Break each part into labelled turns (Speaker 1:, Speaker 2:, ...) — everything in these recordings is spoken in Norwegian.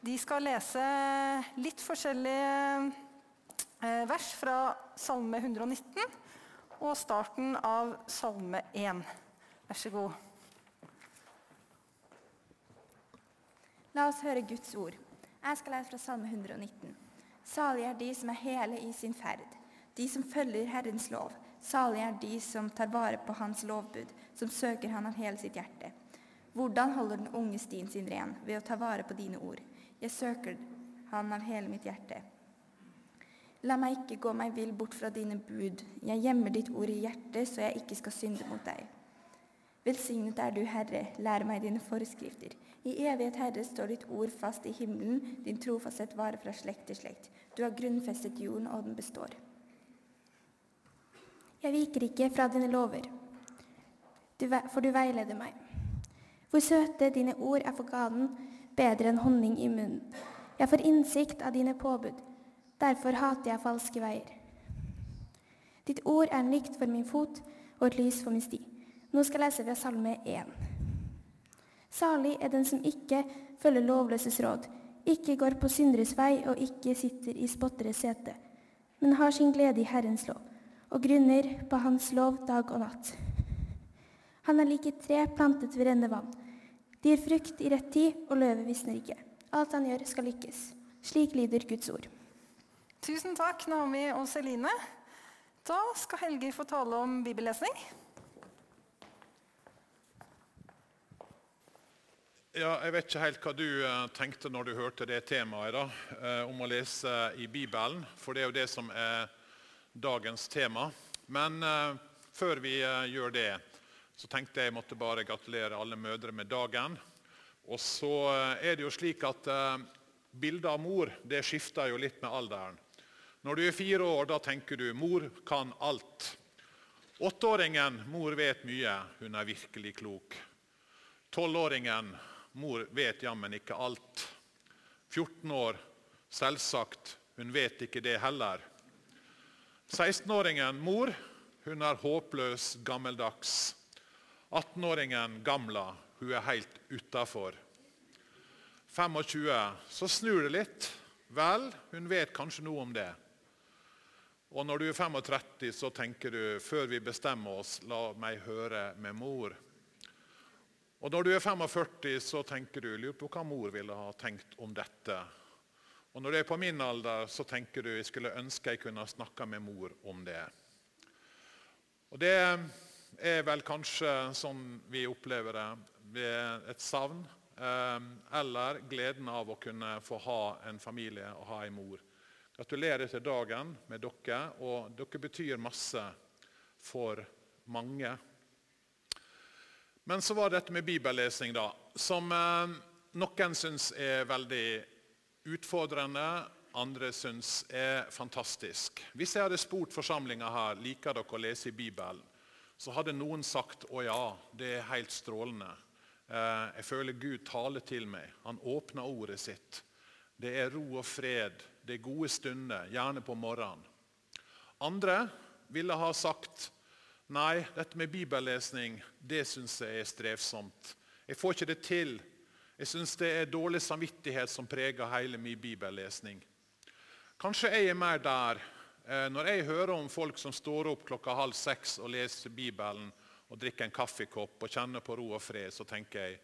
Speaker 1: De skal lese litt forskjellige eh, vers fra Salme 119 og starten av Salme 1. Vær så god.
Speaker 2: La oss høre Guds ord. Jeg skal lese fra Salme 119. Salig er de som er hele i sin ferd, de som følger Herrens lov. Salig er de som tar vare på Hans lovbud, som søker Han av hele sitt hjerte. Hvordan holder den unge stien sin ren? Ved å ta vare på dine ord. Jeg søker Han av hele mitt hjerte. La meg ikke gå meg vill bort fra dine bud. Jeg gjemmer ditt ord i hjertet, så jeg ikke skal synde mot deg. Velsignet er du, Herre, lær meg dine forskrifter. I evighet, Herre, står ditt ord fast i himmelen, din trofasthet varer fra slekt til slekt. Du har grunnfestet jorden, og den består. Jeg viker ikke fra dine lover, for du veileder meg. Hvor søte dine ord er for ganen, bedre enn honning i munnen. Jeg får innsikt av dine påbud. Derfor hater jeg falske veier. Ditt ord er en lykt for min fot og et lys for min sti. Nå skal jeg lese fra Salme 1. Salig er den som ikke følger lovløses råd, ikke går på synderes vei og ikke sitter i spotteres sete, men har sin glede i Herrens lov og grunner på Hans lov dag og natt. Han er lik et tre plantet ved rennende vann de gir frukt i rett tid, og løvet visner ikke. Alt han gjør, skal lykkes. Slik lyder Guds ord.
Speaker 1: Tusen takk, Naomi og Celine. Da skal Helge få tale om bibellesning.
Speaker 3: Ja, jeg vet ikke helt hva du eh, tenkte når du hørte det temaet da, eh, om å lese i Bibelen. For det er jo det som er dagens tema. Men uh, før vi gjør det, så tenkte jeg måtte bare gratulere alle mødre med dagen. Og så eh, er det jo slik at eh, bildet av mor det skifter jo litt med alderen. Når du er fire år, da tenker du 'mor kan alt'. Åtteåringen 'mor vet mye, hun er virkelig klok'. Tolvåringen 'mor vet jammen ikke alt'. 14 år 'selvsagt, hun vet ikke det heller'. 16-åringen 'mor, hun er håpløs gammeldags'. 18-åringen Gamla hun er helt utafor. 25 så snur det litt. Vel, hun vet kanskje noe om det. Og når du er 35, så tenker du før vi bestemmer oss, la meg høre med mor. Og når du er 45, så tenker du lurer på hva mor ville ha tenkt om dette. Og når du er på min alder, så tenker du jeg skulle ønske jeg kunne snakka med mor om det. Og det er vel kanskje sånn vi opplever det ved et savn. Eh, eller gleden av å kunne få ha en familie og ha en mor. Gratulerer til dagen med dere. og Dere betyr masse for mange. Men så var dette med bibellesing, da, som eh, noen syns er veldig utfordrende, andre syns er fantastisk. Hvis jeg hadde spurt forsamlinga her liker dere å lese i Bibelen, så hadde noen sagt å ja, det er helt strålende. Eh, jeg føler Gud taler til meg. Han åpner ordet sitt. Det er ro og fred. Det er gode stunder, gjerne på morgenen. Andre ville ha sagt nei, dette med bibellesning det syns jeg er strevsomt. Jeg får ikke det til. Jeg syns det er dårlig samvittighet som preger hele min bibellesning. Kanskje jeg er mer der når jeg hører om folk som står opp klokka halv seks og leser Bibelen og drikker en kaffekopp og kjenner på ro og fred, så tenker jeg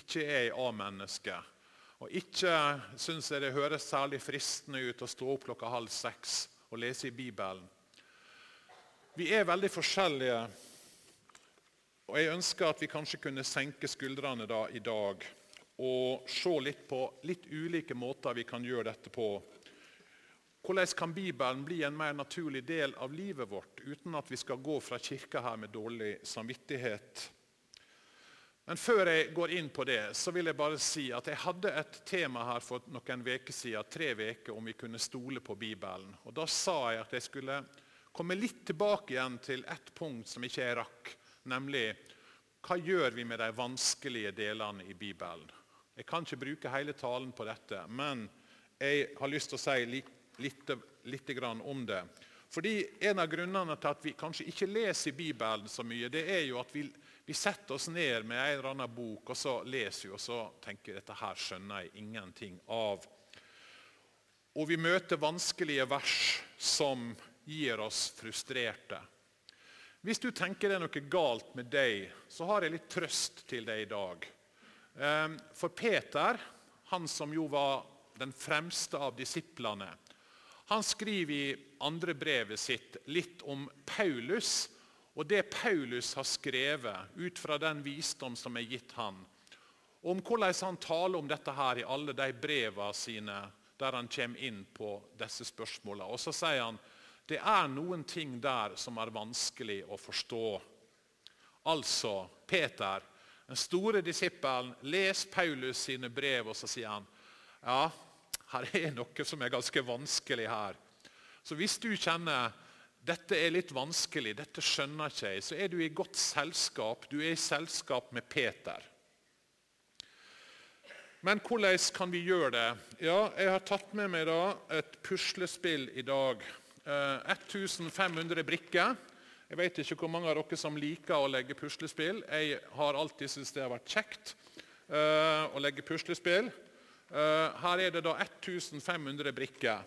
Speaker 3: ikke er jeg A-menneske. Og ikke syns jeg det høres særlig fristende ut å stå opp klokka halv seks og lese i Bibelen. Vi er veldig forskjellige, og jeg ønsker at vi kanskje kunne senke skuldrene da i dag og se litt på litt ulike måter vi kan gjøre dette på hvordan kan Bibelen bli en mer naturlig del av livet vårt uten at vi skal gå fra kirka her med dårlig samvittighet? Men Før jeg går inn på det, så vil jeg bare si at jeg hadde et tema her for noen veker siden, tre veker, om vi kunne stole på Bibelen. Og Da sa jeg at jeg skulle komme litt tilbake igjen til ett punkt som ikke jeg rakk, nemlig hva gjør vi med de vanskelige delene i Bibelen? Jeg kan ikke bruke hele talen på dette, men jeg har lyst til å si litt litt, om det. Fordi En av grunnene til at vi kanskje ikke leser Bibelen så mye, det er jo at vi, Vi setter oss ned med en eller annen bok, og så leser vi, og så tenker vi dette her skjønner jeg ingenting av. Og vi møter vanskelige vers som gir oss frustrerte. Hvis du tenker det er noe galt med deg, så har jeg litt trøst til deg i dag. Ehm, for Peter, han som jo var den fremste av disiplene, han skriver i andre brevet sitt litt om Paulus og det Paulus har skrevet ut fra den visdom som er gitt han, om hvordan han taler om dette her i alle de brevene sine der han kommer inn på disse spørsmålene. Og så sier han det er noen ting der som er vanskelig å forstå. Altså, Peter, den store disippelen, les Paulus sine brev, og så sier han ja, her er noe som er ganske vanskelig her. Så hvis du kjenner dette er litt vanskelig, dette skjønner ikke jeg, så er du i godt selskap. Du er i selskap med Peter. Men hvordan kan vi gjøre det? Ja, Jeg har tatt med meg et puslespill i dag. Eh, 1500 brikker. Jeg vet ikke hvor mange av dere som liker å legge puslespill. Jeg har alltid syntes det har vært kjekt eh, å legge puslespill. Eh, her er det da 1500 brikker.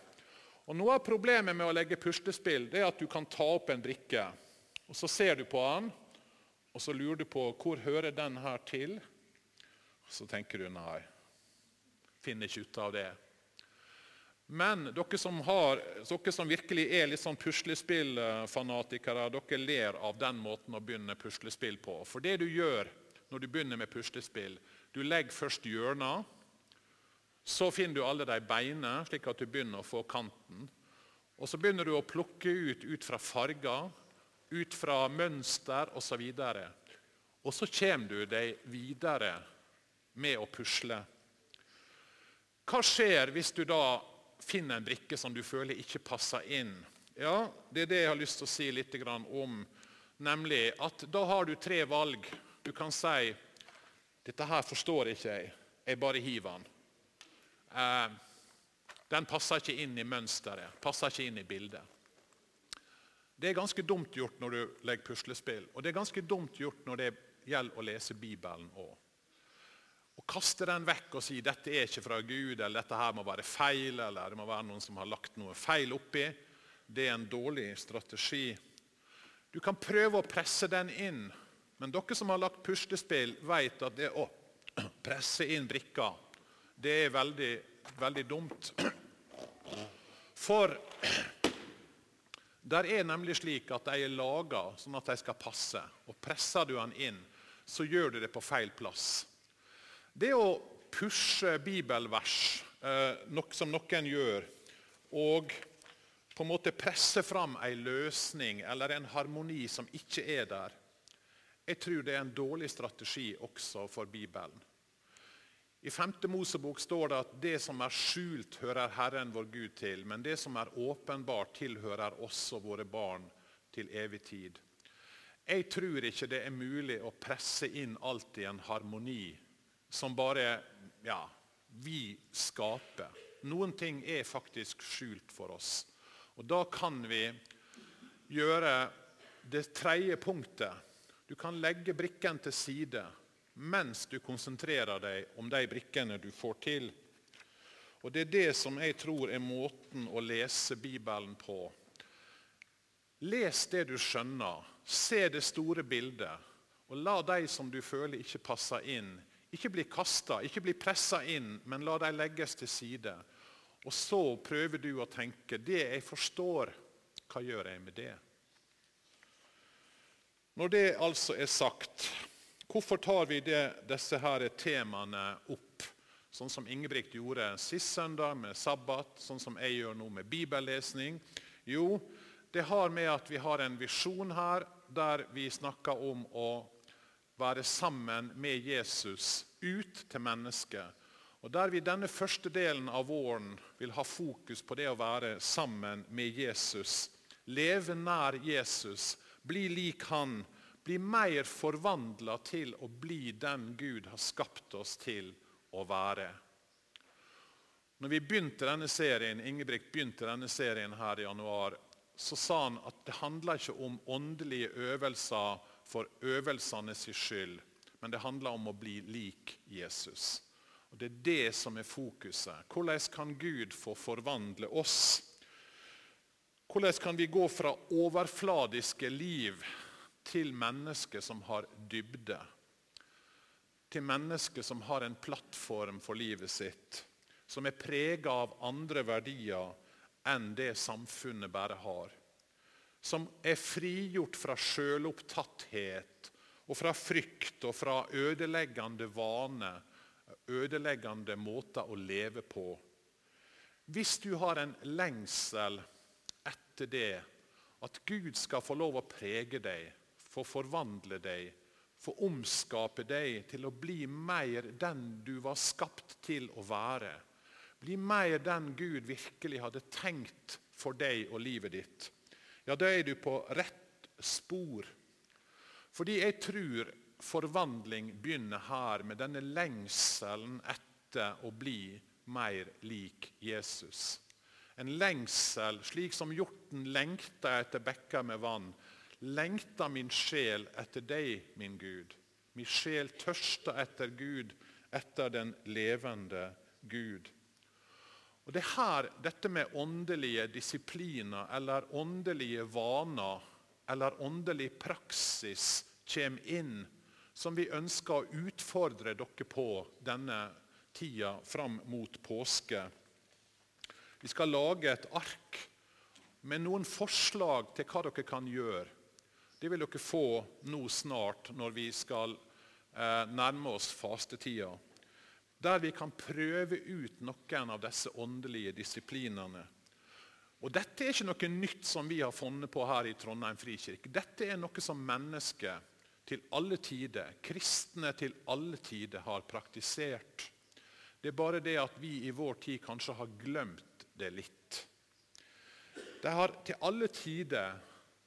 Speaker 3: Og Noe av problemet med å legge puslespill det er at du kan ta opp en brikke. og Så ser du på den, og så lurer du på hvor hører den her til. Så tenker du nei, finner ikke ut av det. Men dere som, har, dere som virkelig er litt sånn puslespillfanatikere, dere ler av den måten å begynne puslespill på. For det du gjør når du begynner med puslespill, du legger først hjørner så finner du alle de beina, slik at du begynner å få kanten. Og Så begynner du å plukke ut ut fra farger, ut fra mønster osv. Og, og så kommer du deg videre med å pusle. Hva skjer hvis du da finner en brikke som du føler ikke passer inn? Ja, Det er det jeg har lyst til å si litt om. Nemlig at da har du tre valg. Du kan si dette her forstår ikke jeg, jeg bare hiver den eh, den passer ikke inn i mønsteret, passer ikke inn i bildet. Det er ganske dumt gjort når du legger puslespill, og det er ganske dumt gjort når det gjelder å lese Bibelen òg. Å kaste den vekk og si dette er ikke fra Gud, eller dette her må være feil, eller det må være noen som har lagt noe feil oppi, det er en dårlig strategi. Du kan prøve å presse den inn, men dere som har lagt puslespill, vet at det å presse inn brikker det er veldig, veldig dumt. For der er nemlig slik at de er laga sånn at de skal passe. Og Presser du den inn, så gjør du det på feil plass. Det å pushe bibelvers, nok som noen gjør, og på en måte presse fram en løsning eller en harmoni som ikke er der, jeg tror det er en dårlig strategi også for Bibelen. I 5. Mosebok står det at det som er skjult, hører Herren vår Gud til, men det som er åpenbart, tilhører også våre barn til evig tid. Jeg tror ikke det er mulig å presse inn alt i en harmoni som bare ja, vi skaper. Noen ting er faktisk skjult for oss. Og Da kan vi gjøre det tredje punktet. Du kan legge brikken til side mens du konsentrerer deg om de brikkene du får til. Og Det er det som jeg tror er måten å lese Bibelen på. Les det du skjønner, se det store bildet, og la de som du føler ikke passer inn, ikke bli kasta, ikke bli pressa inn, men la de legges til side. Og så prøver du å tenke det jeg forstår, hva gjør jeg med det? Når det altså er sagt, Hvorfor tar vi det, disse her temaene opp, sånn som Ingebrigt gjorde sist søndag med sabbat, sånn som jeg gjør nå med bibellesning? Jo, det har med at vi har en visjon her der vi snakker om å være sammen med Jesus ut til mennesket. Og Der vi denne første delen av våren vil ha fokus på det å være sammen med Jesus. Leve nær Jesus, bli lik han bli mer forvandla til å bli den Gud har skapt oss til å være. Når vi begynte denne serien, Ingebrigt begynte denne serien her i januar, så sa han at det handler ikke om åndelige øvelser for øvelsene sin skyld, men det handler om å bli lik Jesus. Og Det er det som er fokuset. Hvordan kan Gud få forvandle oss? Hvordan kan vi gå fra overfladiske liv til mennesker som har dybde? Til mennesker som har en plattform for livet sitt, som er prega av andre verdier enn det samfunnet bare har. Som er frigjort fra sjølopptatthet og fra frykt og fra ødeleggende vaner, ødeleggende måter å leve på. Hvis du har en lengsel etter det, at Gud skal få lov å prege deg, få forvandle deg, få omskape deg til å bli mer den du var skapt til å være. Bli mer den Gud virkelig hadde tenkt for deg og livet ditt. Ja, da er du på rett spor. Fordi jeg tror forvandling begynner her med denne lengselen etter å bli mer lik Jesus. En lengsel, slik som hjorten lengter etter bekker med vann. Lengter min sjel etter deg, min Gud. Min sjel tørster etter Gud, etter den levende Gud. Og Det er her dette med åndelige disipliner eller åndelige vaner eller åndelig praksis kommer inn, som vi ønsker å utfordre dere på denne tida fram mot påske. Vi skal lage et ark med noen forslag til hva dere kan gjøre. Det vil dere få nå snart når vi skal eh, nærme oss fastetida. Der vi kan prøve ut noen av disse åndelige disiplinene. Og Dette er ikke noe nytt som vi har funnet på her i Trondheim frikirke. Dette er noe som mennesker til alle tider, kristne til alle tider, har praktisert. Det er bare det at vi i vår tid kanskje har glemt det litt. De har til alle tider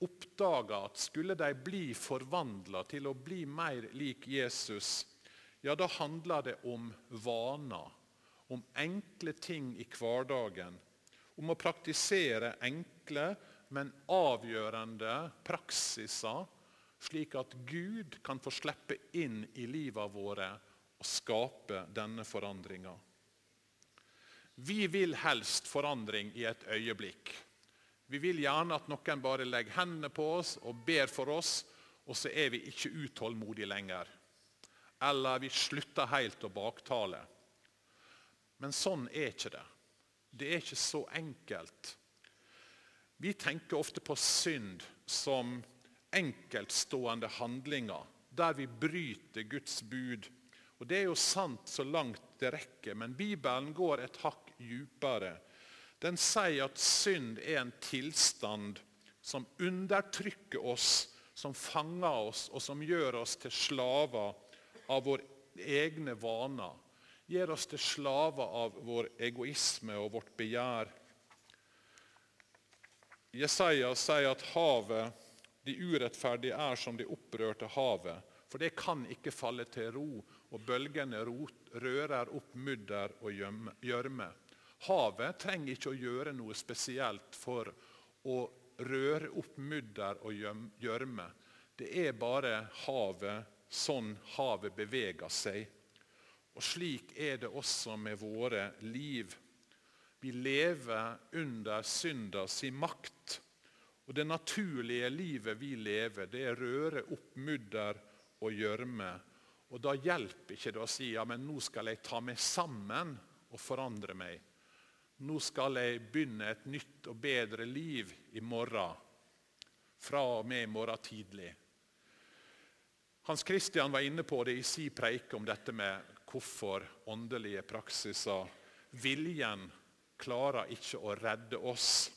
Speaker 3: oppdaga at skulle de bli forvandla til å bli mer lik Jesus, ja, da handler det om vaner, om enkle ting i hverdagen. Om å praktisere enkle, men avgjørende praksiser, slik at Gud kan få slippe inn i livet våre og skape denne forandringa. Vi vil helst forandring i et øyeblikk. Vi vil gjerne at noen bare legger hendene på oss og ber for oss, og så er vi ikke utålmodige lenger. Eller vi slutter helt å baktale. Men sånn er ikke det. Det er ikke så enkelt. Vi tenker ofte på synd som enkeltstående handlinger der vi bryter Guds bud. Og Det er jo sant så langt det rekker, men Bibelen går et hakk djupere. Den sier at synd er en tilstand som undertrykker oss, som fanger oss, og som gjør oss til slaver av våre egne vaner. Gjør oss til slaver av vår egoisme og vårt begjær. Jesaja sier at havet, de urettferdige, er som det opprørte havet. For det kan ikke falle til ro, og bølgene rører opp mudder og gjørme. Havet trenger ikke å gjøre noe spesielt for å røre opp mudder og gjørme. Det er bare havet, sånn havet beveger seg. Og Slik er det også med våre liv. Vi lever under synders makt. Og Det naturlige livet vi lever, det er røre opp mudder og gjørme. Og Da hjelper ikke det å si ja, men nå skal jeg ta meg sammen og forandre meg. Nå skal jeg begynne et nytt og bedre liv i morgen. Fra og med i morgen tidlig. Hans Christian var inne på det i sin preik om dette med hvorfor åndelige praksiser Viljen klarer ikke å redde oss.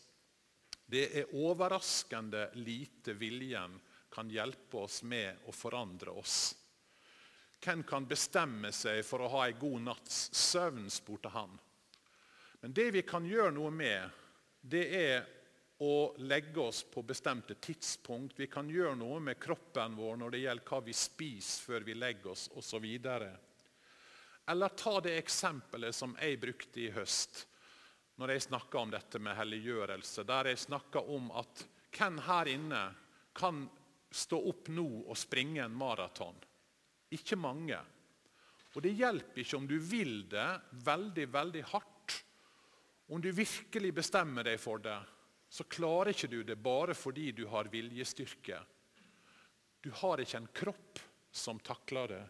Speaker 3: Det er overraskende lite viljen kan hjelpe oss med å forandre oss. Hvem kan bestemme seg for å ha en god natts søvn, spurte han. Men det vi kan gjøre noe med, det er å legge oss på bestemte tidspunkt. Vi kan gjøre noe med kroppen vår når det gjelder hva vi spiser før vi legger oss osv. Eller ta det eksempelet som jeg brukte i høst når jeg snakka om dette med helliggjørelse. Der jeg snakka om at hvem her inne kan stå opp nå og springe en maraton. Ikke mange. Og det hjelper ikke om du vil det veldig, veldig hardt. Om du virkelig bestemmer deg for det, så klarer ikke du det bare fordi du har viljestyrke. Du har ikke en kropp som takler det.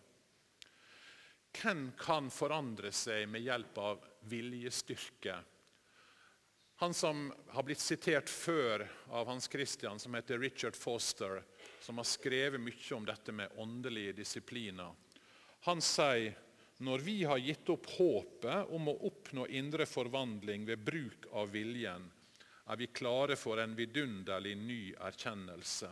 Speaker 3: Hvem kan forandre seg med hjelp av viljestyrke? Han som har blitt sitert før av Hans Christian, som heter Richard Foster, som har skrevet mye om dette med åndelige disipliner, han sier når vi har gitt opp håpet om å oppnå indre forvandling ved bruk av viljen, er vi klare for en vidunderlig ny erkjennelse.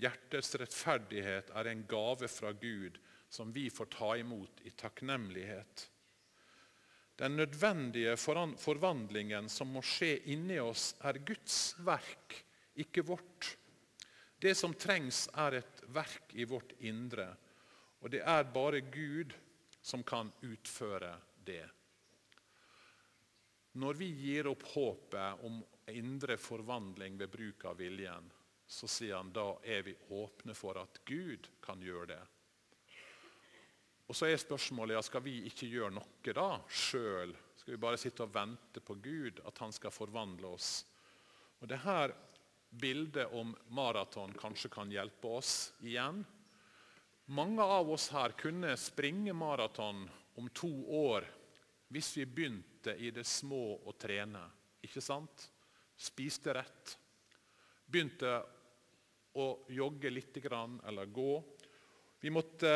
Speaker 3: Hjertets rettferdighet er en gave fra Gud som vi får ta imot i takknemlighet. Den nødvendige forvandlingen som må skje inni oss, er Guds verk, ikke vårt. Det som trengs, er et verk i vårt indre, og det er bare Gud som kan utføre det. Når vi gir opp håpet om indre forvandling ved bruk av viljen, så sier han da er vi åpne for at Gud kan gjøre det. Og Så er spørsmålet ja, skal vi ikke gjøre noe da sjøl. Skal vi bare sitte og vente på Gud, at han skal forvandle oss? Og det her bildet om maraton kanskje kan hjelpe oss igjen. Mange av oss her kunne springe maraton om to år hvis vi begynte i det små å trene. Ikke sant? Spiste rett. Begynte å jogge litt eller gå. Vi måtte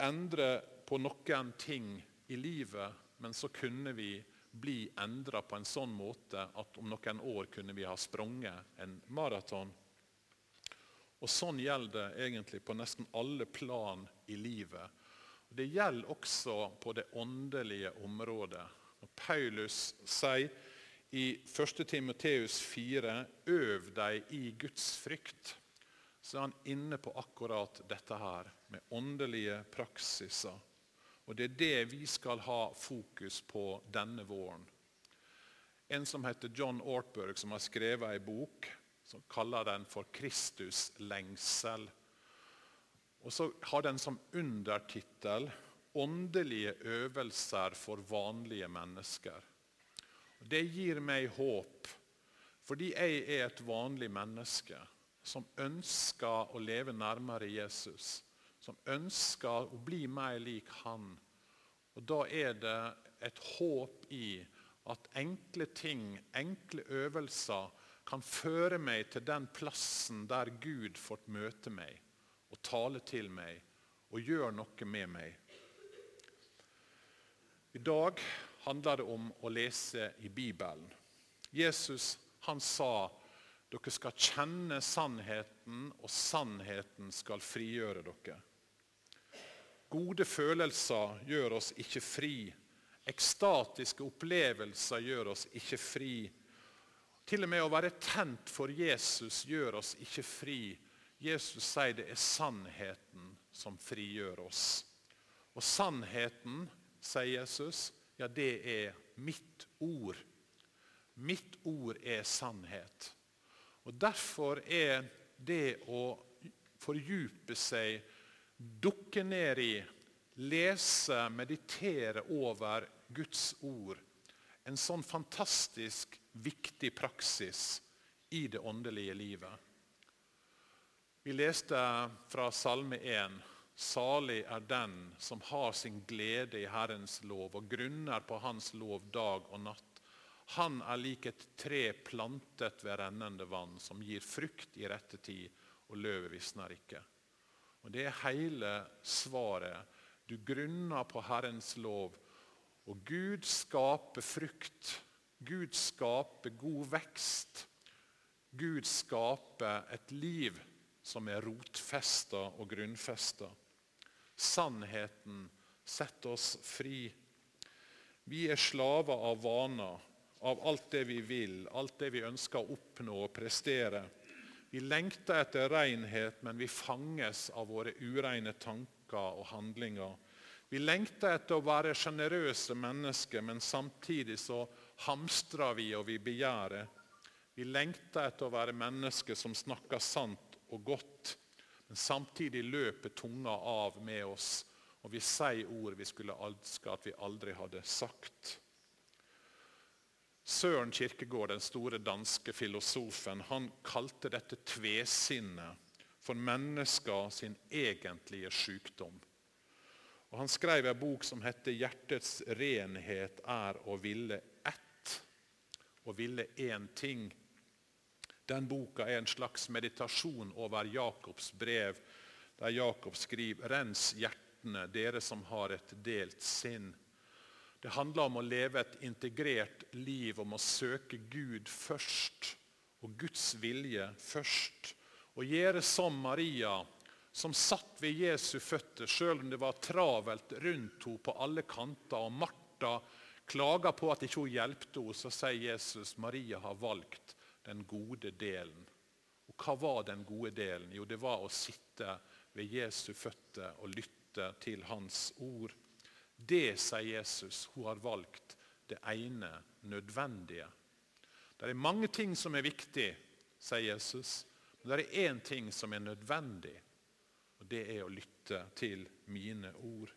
Speaker 3: endre på noen ting i livet, men så kunne vi bli endra på en sånn måte at om noen år kunne vi ha sprunget en maraton. Og Sånn gjelder det egentlig på nesten alle plan i livet. Det gjelder også på det åndelige området. Når Paulus sier i 1. Timoteus 4.: Øv deg i Guds frykt så er han inne på akkurat dette her med åndelige praksiser. Og Det er det vi skal ha fokus på denne våren. En som heter John Ortberg, som har skrevet en bok som kaller den for 'Kristus lengsel'. Og så har den som undertittel 'Åndelige øvelser for vanlige mennesker'. Det gir meg håp, fordi jeg er et vanlig menneske som ønsker å leve nærmere Jesus, som ønsker å bli mer lik han. Og Da er det et håp i at enkle ting, enkle øvelser, kan føre meg til den plassen der Gud får møte meg og tale til meg og gjøre noe med meg. I dag handler det om å lese i Bibelen. Jesus han sa dere skal kjenne sannheten, og sannheten skal frigjøre dere. Gode følelser gjør oss ikke fri. Ekstatiske opplevelser gjør oss ikke fri. Til og med å være tent for Jesus gjør oss ikke fri. Jesus sier det er sannheten som frigjør oss. Og sannheten, sier Jesus, ja, det er mitt ord. Mitt ord er sannhet. Og Derfor er det å fordype seg, dukke ned i, lese, meditere over Guds ord en sånn fantastisk viktig praksis i det åndelige livet. Vi leste fra Salme 1.: Salig er den som har sin glede i Herrens lov og grunner på Hans lov dag og natt. Han er lik et tre plantet ved rennende vann, som gir frukt i rette tid, og løvet visner ikke. Og Det er hele svaret. Du grunner på Herrens lov, og Gud skaper frukt. Gud skaper god vekst. Gud skaper et liv som er rotfesta og grunnfesta. Sannheten setter oss fri. Vi er slaver av vaner av alt det vi vil, alt det vi ønsker å oppnå og prestere. Vi lengter etter renhet, men vi fanges av våre ureine tanker og handlinger. Vi lengter etter å være sjenerøse mennesker, men samtidig så hamstrer vi og vi begjærer. Vi lengter etter å være mennesker som snakker sant og godt. Men samtidig løper tunga av med oss, og vi sier ord vi skulle ønske at vi aldri hadde sagt. Søren Kirkegård, den store danske filosofen, han kalte dette tvesinnet for mennesker sin egentlige sykdom. Og Han skrev en bok som heter 'Hjertets renhet er å ville. Å ville én ting. Den boka er en slags meditasjon over Jakobs brev, der Jakob skriver 'Rens hjertene, dere som har et delt sinn'. Det handler om å leve et integrert liv, om å søke Gud først og Guds vilje først. Og gjøre som Maria, som satt ved Jesu føtter selv om det var travelt rundt henne på alle kanter. Og Martha klager på at ikke hun hjelpte henne, så sier Jesus Maria har valgt den gode delen. Og Hva var den gode delen? Jo, det var å sitte ved Jesu føtter og lytte til hans ord. Det, sier Jesus, hun har valgt det ene nødvendige. Det er mange ting som er viktig, sier Jesus, men det er én ting som er nødvendig. Og det er å lytte til mine ord.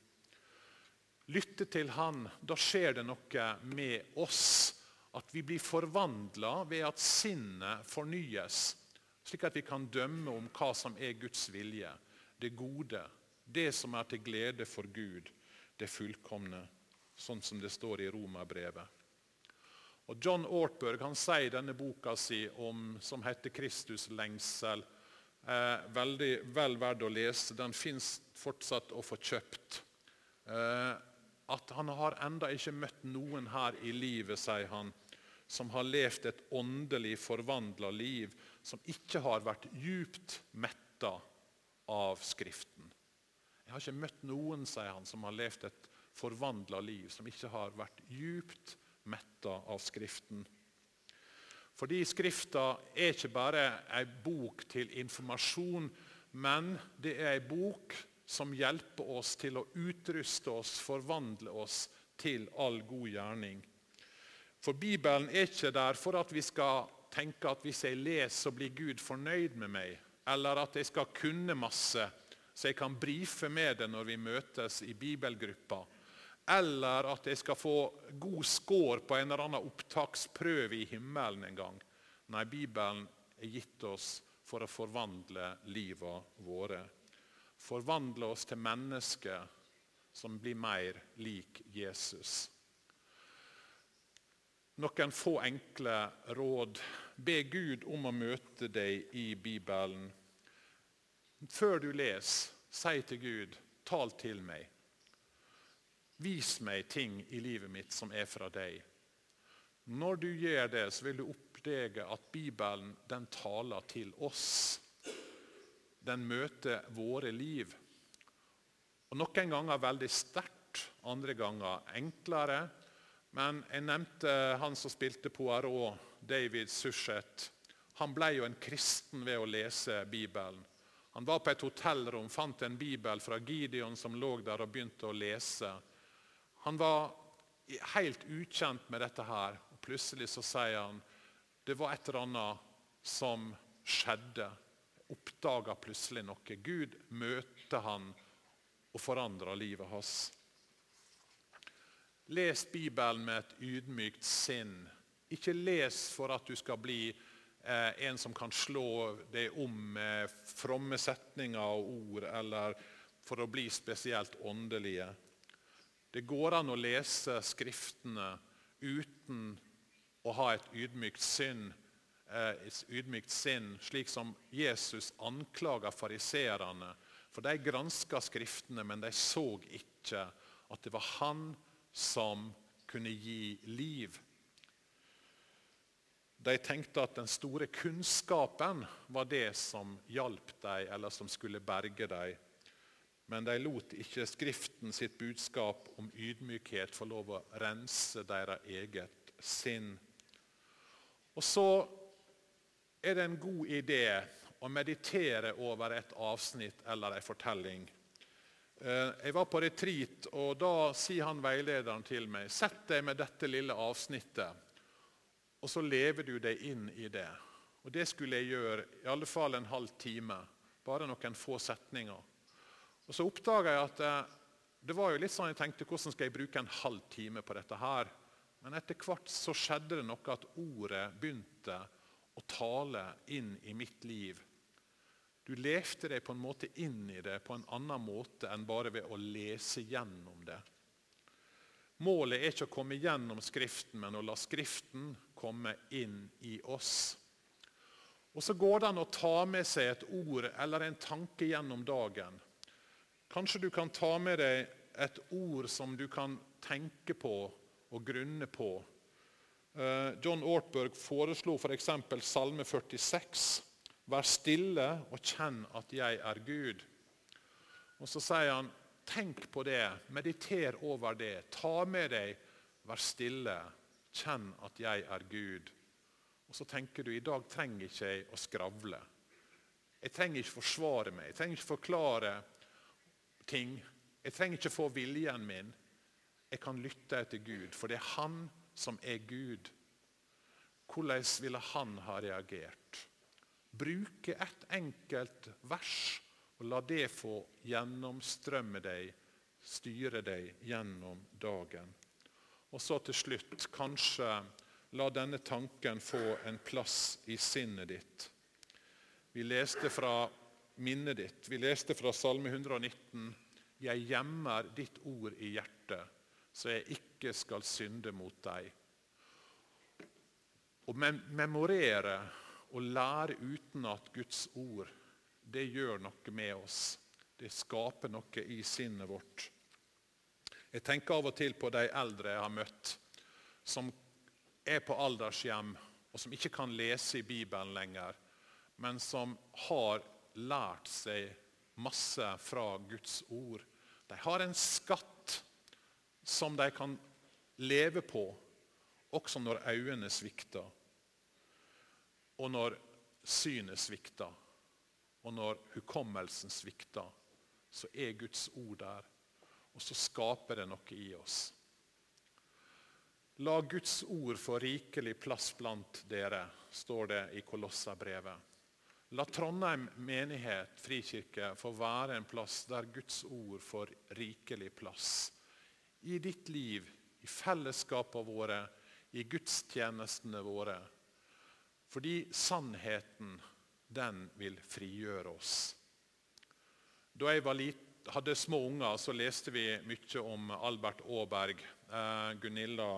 Speaker 3: Lytte til Han, da skjer det noe med oss. At vi blir forvandla ved at sinnet fornyes, slik at vi kan dømme om hva som er Guds vilje, det gode, det som er til glede for Gud, det fullkomne, sånn som det står i Romerbrevet. Og John Ortberg han sier i denne boka si om, som heter 'Kristus lengsel', Eh, veldig vel verdt å lese. Den fins fortsatt å få kjøpt. Eh, at han har enda ikke møtt noen her i livet, sier han, som har levd et åndelig forvandla liv, som ikke har vært djupt metta av Skriften. Jeg har ikke møtt noen sier han, som har levd et forvandla liv, som ikke har vært djupt metta av Skriften. Fordi Skrifta er ikke bare ei bok til informasjon, men det er ei bok som hjelper oss til å utruste oss, forvandle oss til all god gjerning. For Bibelen er ikke der for at vi skal tenke at hvis jeg leser, så blir Gud fornøyd med meg. Eller at jeg skal kunne masse, så jeg kan brife med det når vi møtes i bibelgruppa eller at jeg skal få god score på en eller annen opptaksprøve i himmelen en gang. Nei, Bibelen er gitt oss for å forvandle livet våre. Forvandle oss til mennesker som blir mer lik Jesus. Noen få enkle råd. Be Gud om å møte deg i Bibelen. Før du leser, si til Gud 'Tal til meg'. Vis meg ting i livet mitt som er fra deg. Når du gjør det, så vil du oppdage at Bibelen den taler til oss. Den møter våre liv. Og Noen ganger veldig sterkt, andre ganger enklere. Men jeg nevnte han som spilte Poirot, David Sushet. Han ble jo en kristen ved å lese Bibelen. Han var på et hotellrom, fant en bibel fra Gideon som lå der, og begynte å lese. Han var helt ukjent med dette her. og Plutselig så sier han det var et eller annet som skjedde. Oppdaga plutselig noe. Gud møter han og forandrer livet hans. Les Bibelen med et ydmykt sinn. Ikke les for at du skal bli eh, en som kan slå deg om med fromme setninger og ord, eller for å bli spesielt åndelige. Det går an å lese Skriftene uten å ha et ydmykt sinn, eh, ydmykt sinn slik som Jesus anklager fariseerne. For de granska Skriftene, men de så ikke at det var han som kunne gi liv. De tenkte at den store kunnskapen var det som hjalp dem, eller som skulle berge dem men de lot ikke Skriften sitt budskap om ydmykhet få lov å rense deres eget sinn. Og så er det en god idé å meditere over et avsnitt eller en fortelling. Eh, jeg var på retreat, og da sier han veilederen til meg Sett deg med dette lille avsnittet, og så lever du deg inn i det. Og Det skulle jeg gjøre i alle fall en halv time. Bare noen få setninger. Og Så oppdaga jeg at eh, det var jo litt sånn jeg tenkte hvordan skal jeg bruke en halv time på dette her. Men etter hvert så skjedde det noe at ordet begynte å tale inn i mitt liv. Du levde deg på en måte inn i det på en annen måte enn bare ved å lese gjennom det. Målet er ikke å komme gjennom Skriften, men å la Skriften komme inn i oss. Og Så går det an å ta med seg et ord eller en tanke gjennom dagen. Kanskje du kan ta med deg et ord som du kan tenke på og grunne på. Eh, John Ortberg foreslo f.eks. For Salme 46. Vær stille og kjenn at jeg er Gud. Og Så sier han, tenk på det, mediter over det. Ta med deg, vær stille, kjenn at jeg er Gud. Og Så tenker du i dag trenger ikke jeg å skravle. Jeg trenger ikke forsvare meg, jeg trenger ikke forklare ting. Jeg trenger ikke få viljen min. Jeg kan lytte etter Gud, for det er Han som er Gud. Hvordan ville han ha reagert? Bruke et enkelt vers og la det få gjennomstrømme deg, styre deg gjennom dagen. Og så til slutt, kanskje la denne tanken få en plass i sinnet ditt. Vi leste fra minnet ditt, vi leste fra Salme 119. Jeg gjemmer ditt ord i hjertet, så jeg ikke skal synde mot deg. Å memorere og lære utenat Guds ord, det gjør noe med oss. Det skaper noe i sinnet vårt. Jeg tenker av og til på de eldre jeg har møtt, som er på aldershjem, og som ikke kan lese i Bibelen lenger, men som har lært seg masse fra Guds ord. De har en skatt som de kan leve på, også når øynene svikter. Og når synet svikter, og når hukommelsen svikter, så er Guds ord der. Og så skaper det noe i oss. La Guds ord få rikelig plass blant dere, står det i Kolossabrevet. La Trondheim menighet, frikirke, få være en plass der Guds ord får rikelig plass. I ditt liv, i fellesskapene våre, i gudstjenestene våre. Fordi sannheten, den vil frigjøre oss. Da jeg lit, hadde små unger, så leste vi mye om Albert Aaberg. Eh, Gunilla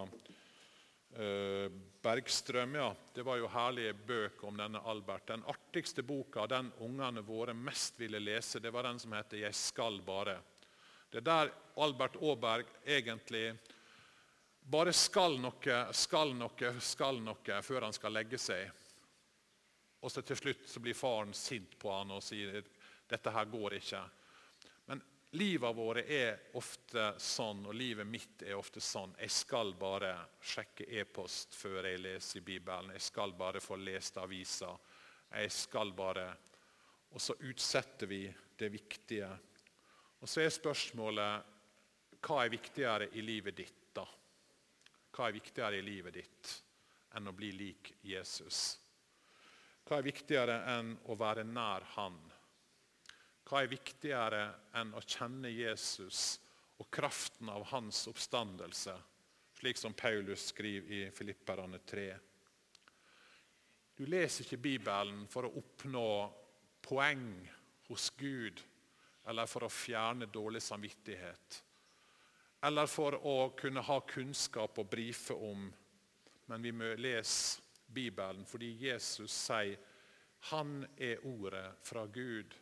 Speaker 3: eh, Bergstrøm. ja. Det var jo herlige bøker om denne Albert. Den artigste boka den ungene våre mest ville lese, det var den som heter 'Jeg skal bare'. Det er der Albert Aaberg egentlig bare skal noe, skal noe, skal noe før han skal legge seg. Og så til slutt så blir faren sint på han og sier dette her går ikke. Men livet våre er ofte sånn, og livet mitt er ofte sånn. Jeg skal bare sjekke e-post før jeg leser Bibelen. Jeg skal bare få lest avisa. Jeg skal bare Og så utsetter vi det viktige. Og så er spørsmålet hva er viktigere i livet ditt, da? Hva er viktigere i livet ditt enn å bli lik Jesus? Hva er viktigere enn å være nær Han? Hva er viktigere enn å kjenne Jesus og kraften av hans oppstandelse, slik som Paulus skriver i Filipperne 3? Du leser ikke Bibelen for å oppnå poeng hos Gud eller for å fjerne dårlig samvittighet. Eller for å kunne ha kunnskap å brife om. Men vi må lese Bibelen fordi Jesus sier han er ordet fra Gud.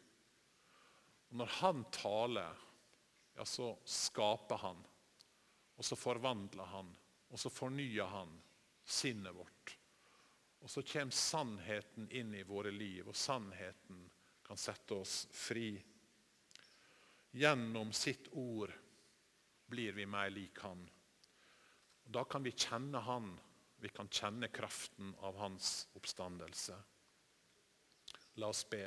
Speaker 3: Og når han taler, ja, så skaper han. Og så forvandler han, og så fornyer han sinnet vårt. Og så kommer sannheten inn i våre liv, og sannheten kan sette oss fri. Gjennom sitt ord blir vi mer lik han. Da kan vi kjenne han vi kan kjenne kraften av hans oppstandelse. La oss be.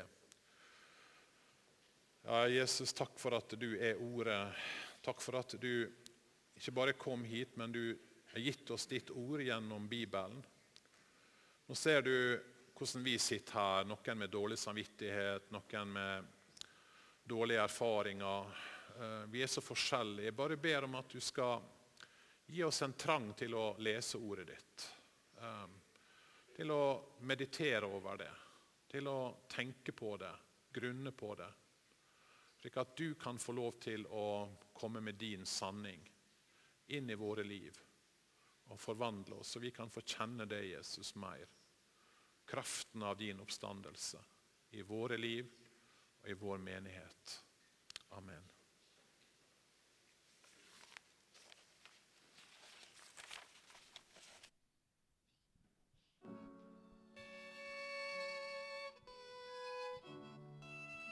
Speaker 3: Ja, Jesus, takk for at du er Ordet. Takk for at du ikke bare kom hit, men du har gitt oss ditt ord gjennom Bibelen. Nå ser du hvordan vi sitter her, noen med dårlig samvittighet, noen med dårlige erfaringer. Eh, vi er så forskjellige. Jeg bare ber om at du skal gi oss en trang til å lese ordet ditt. Eh, til å meditere over det, til å tenke på det, grunne på det. Slik at du kan få lov til å komme med din sanning inn i våre liv og forvandle oss, så vi kan få kjenne deg, Jesus, mer. Kraften av din oppstandelse i våre liv og i vår menighet. Amen.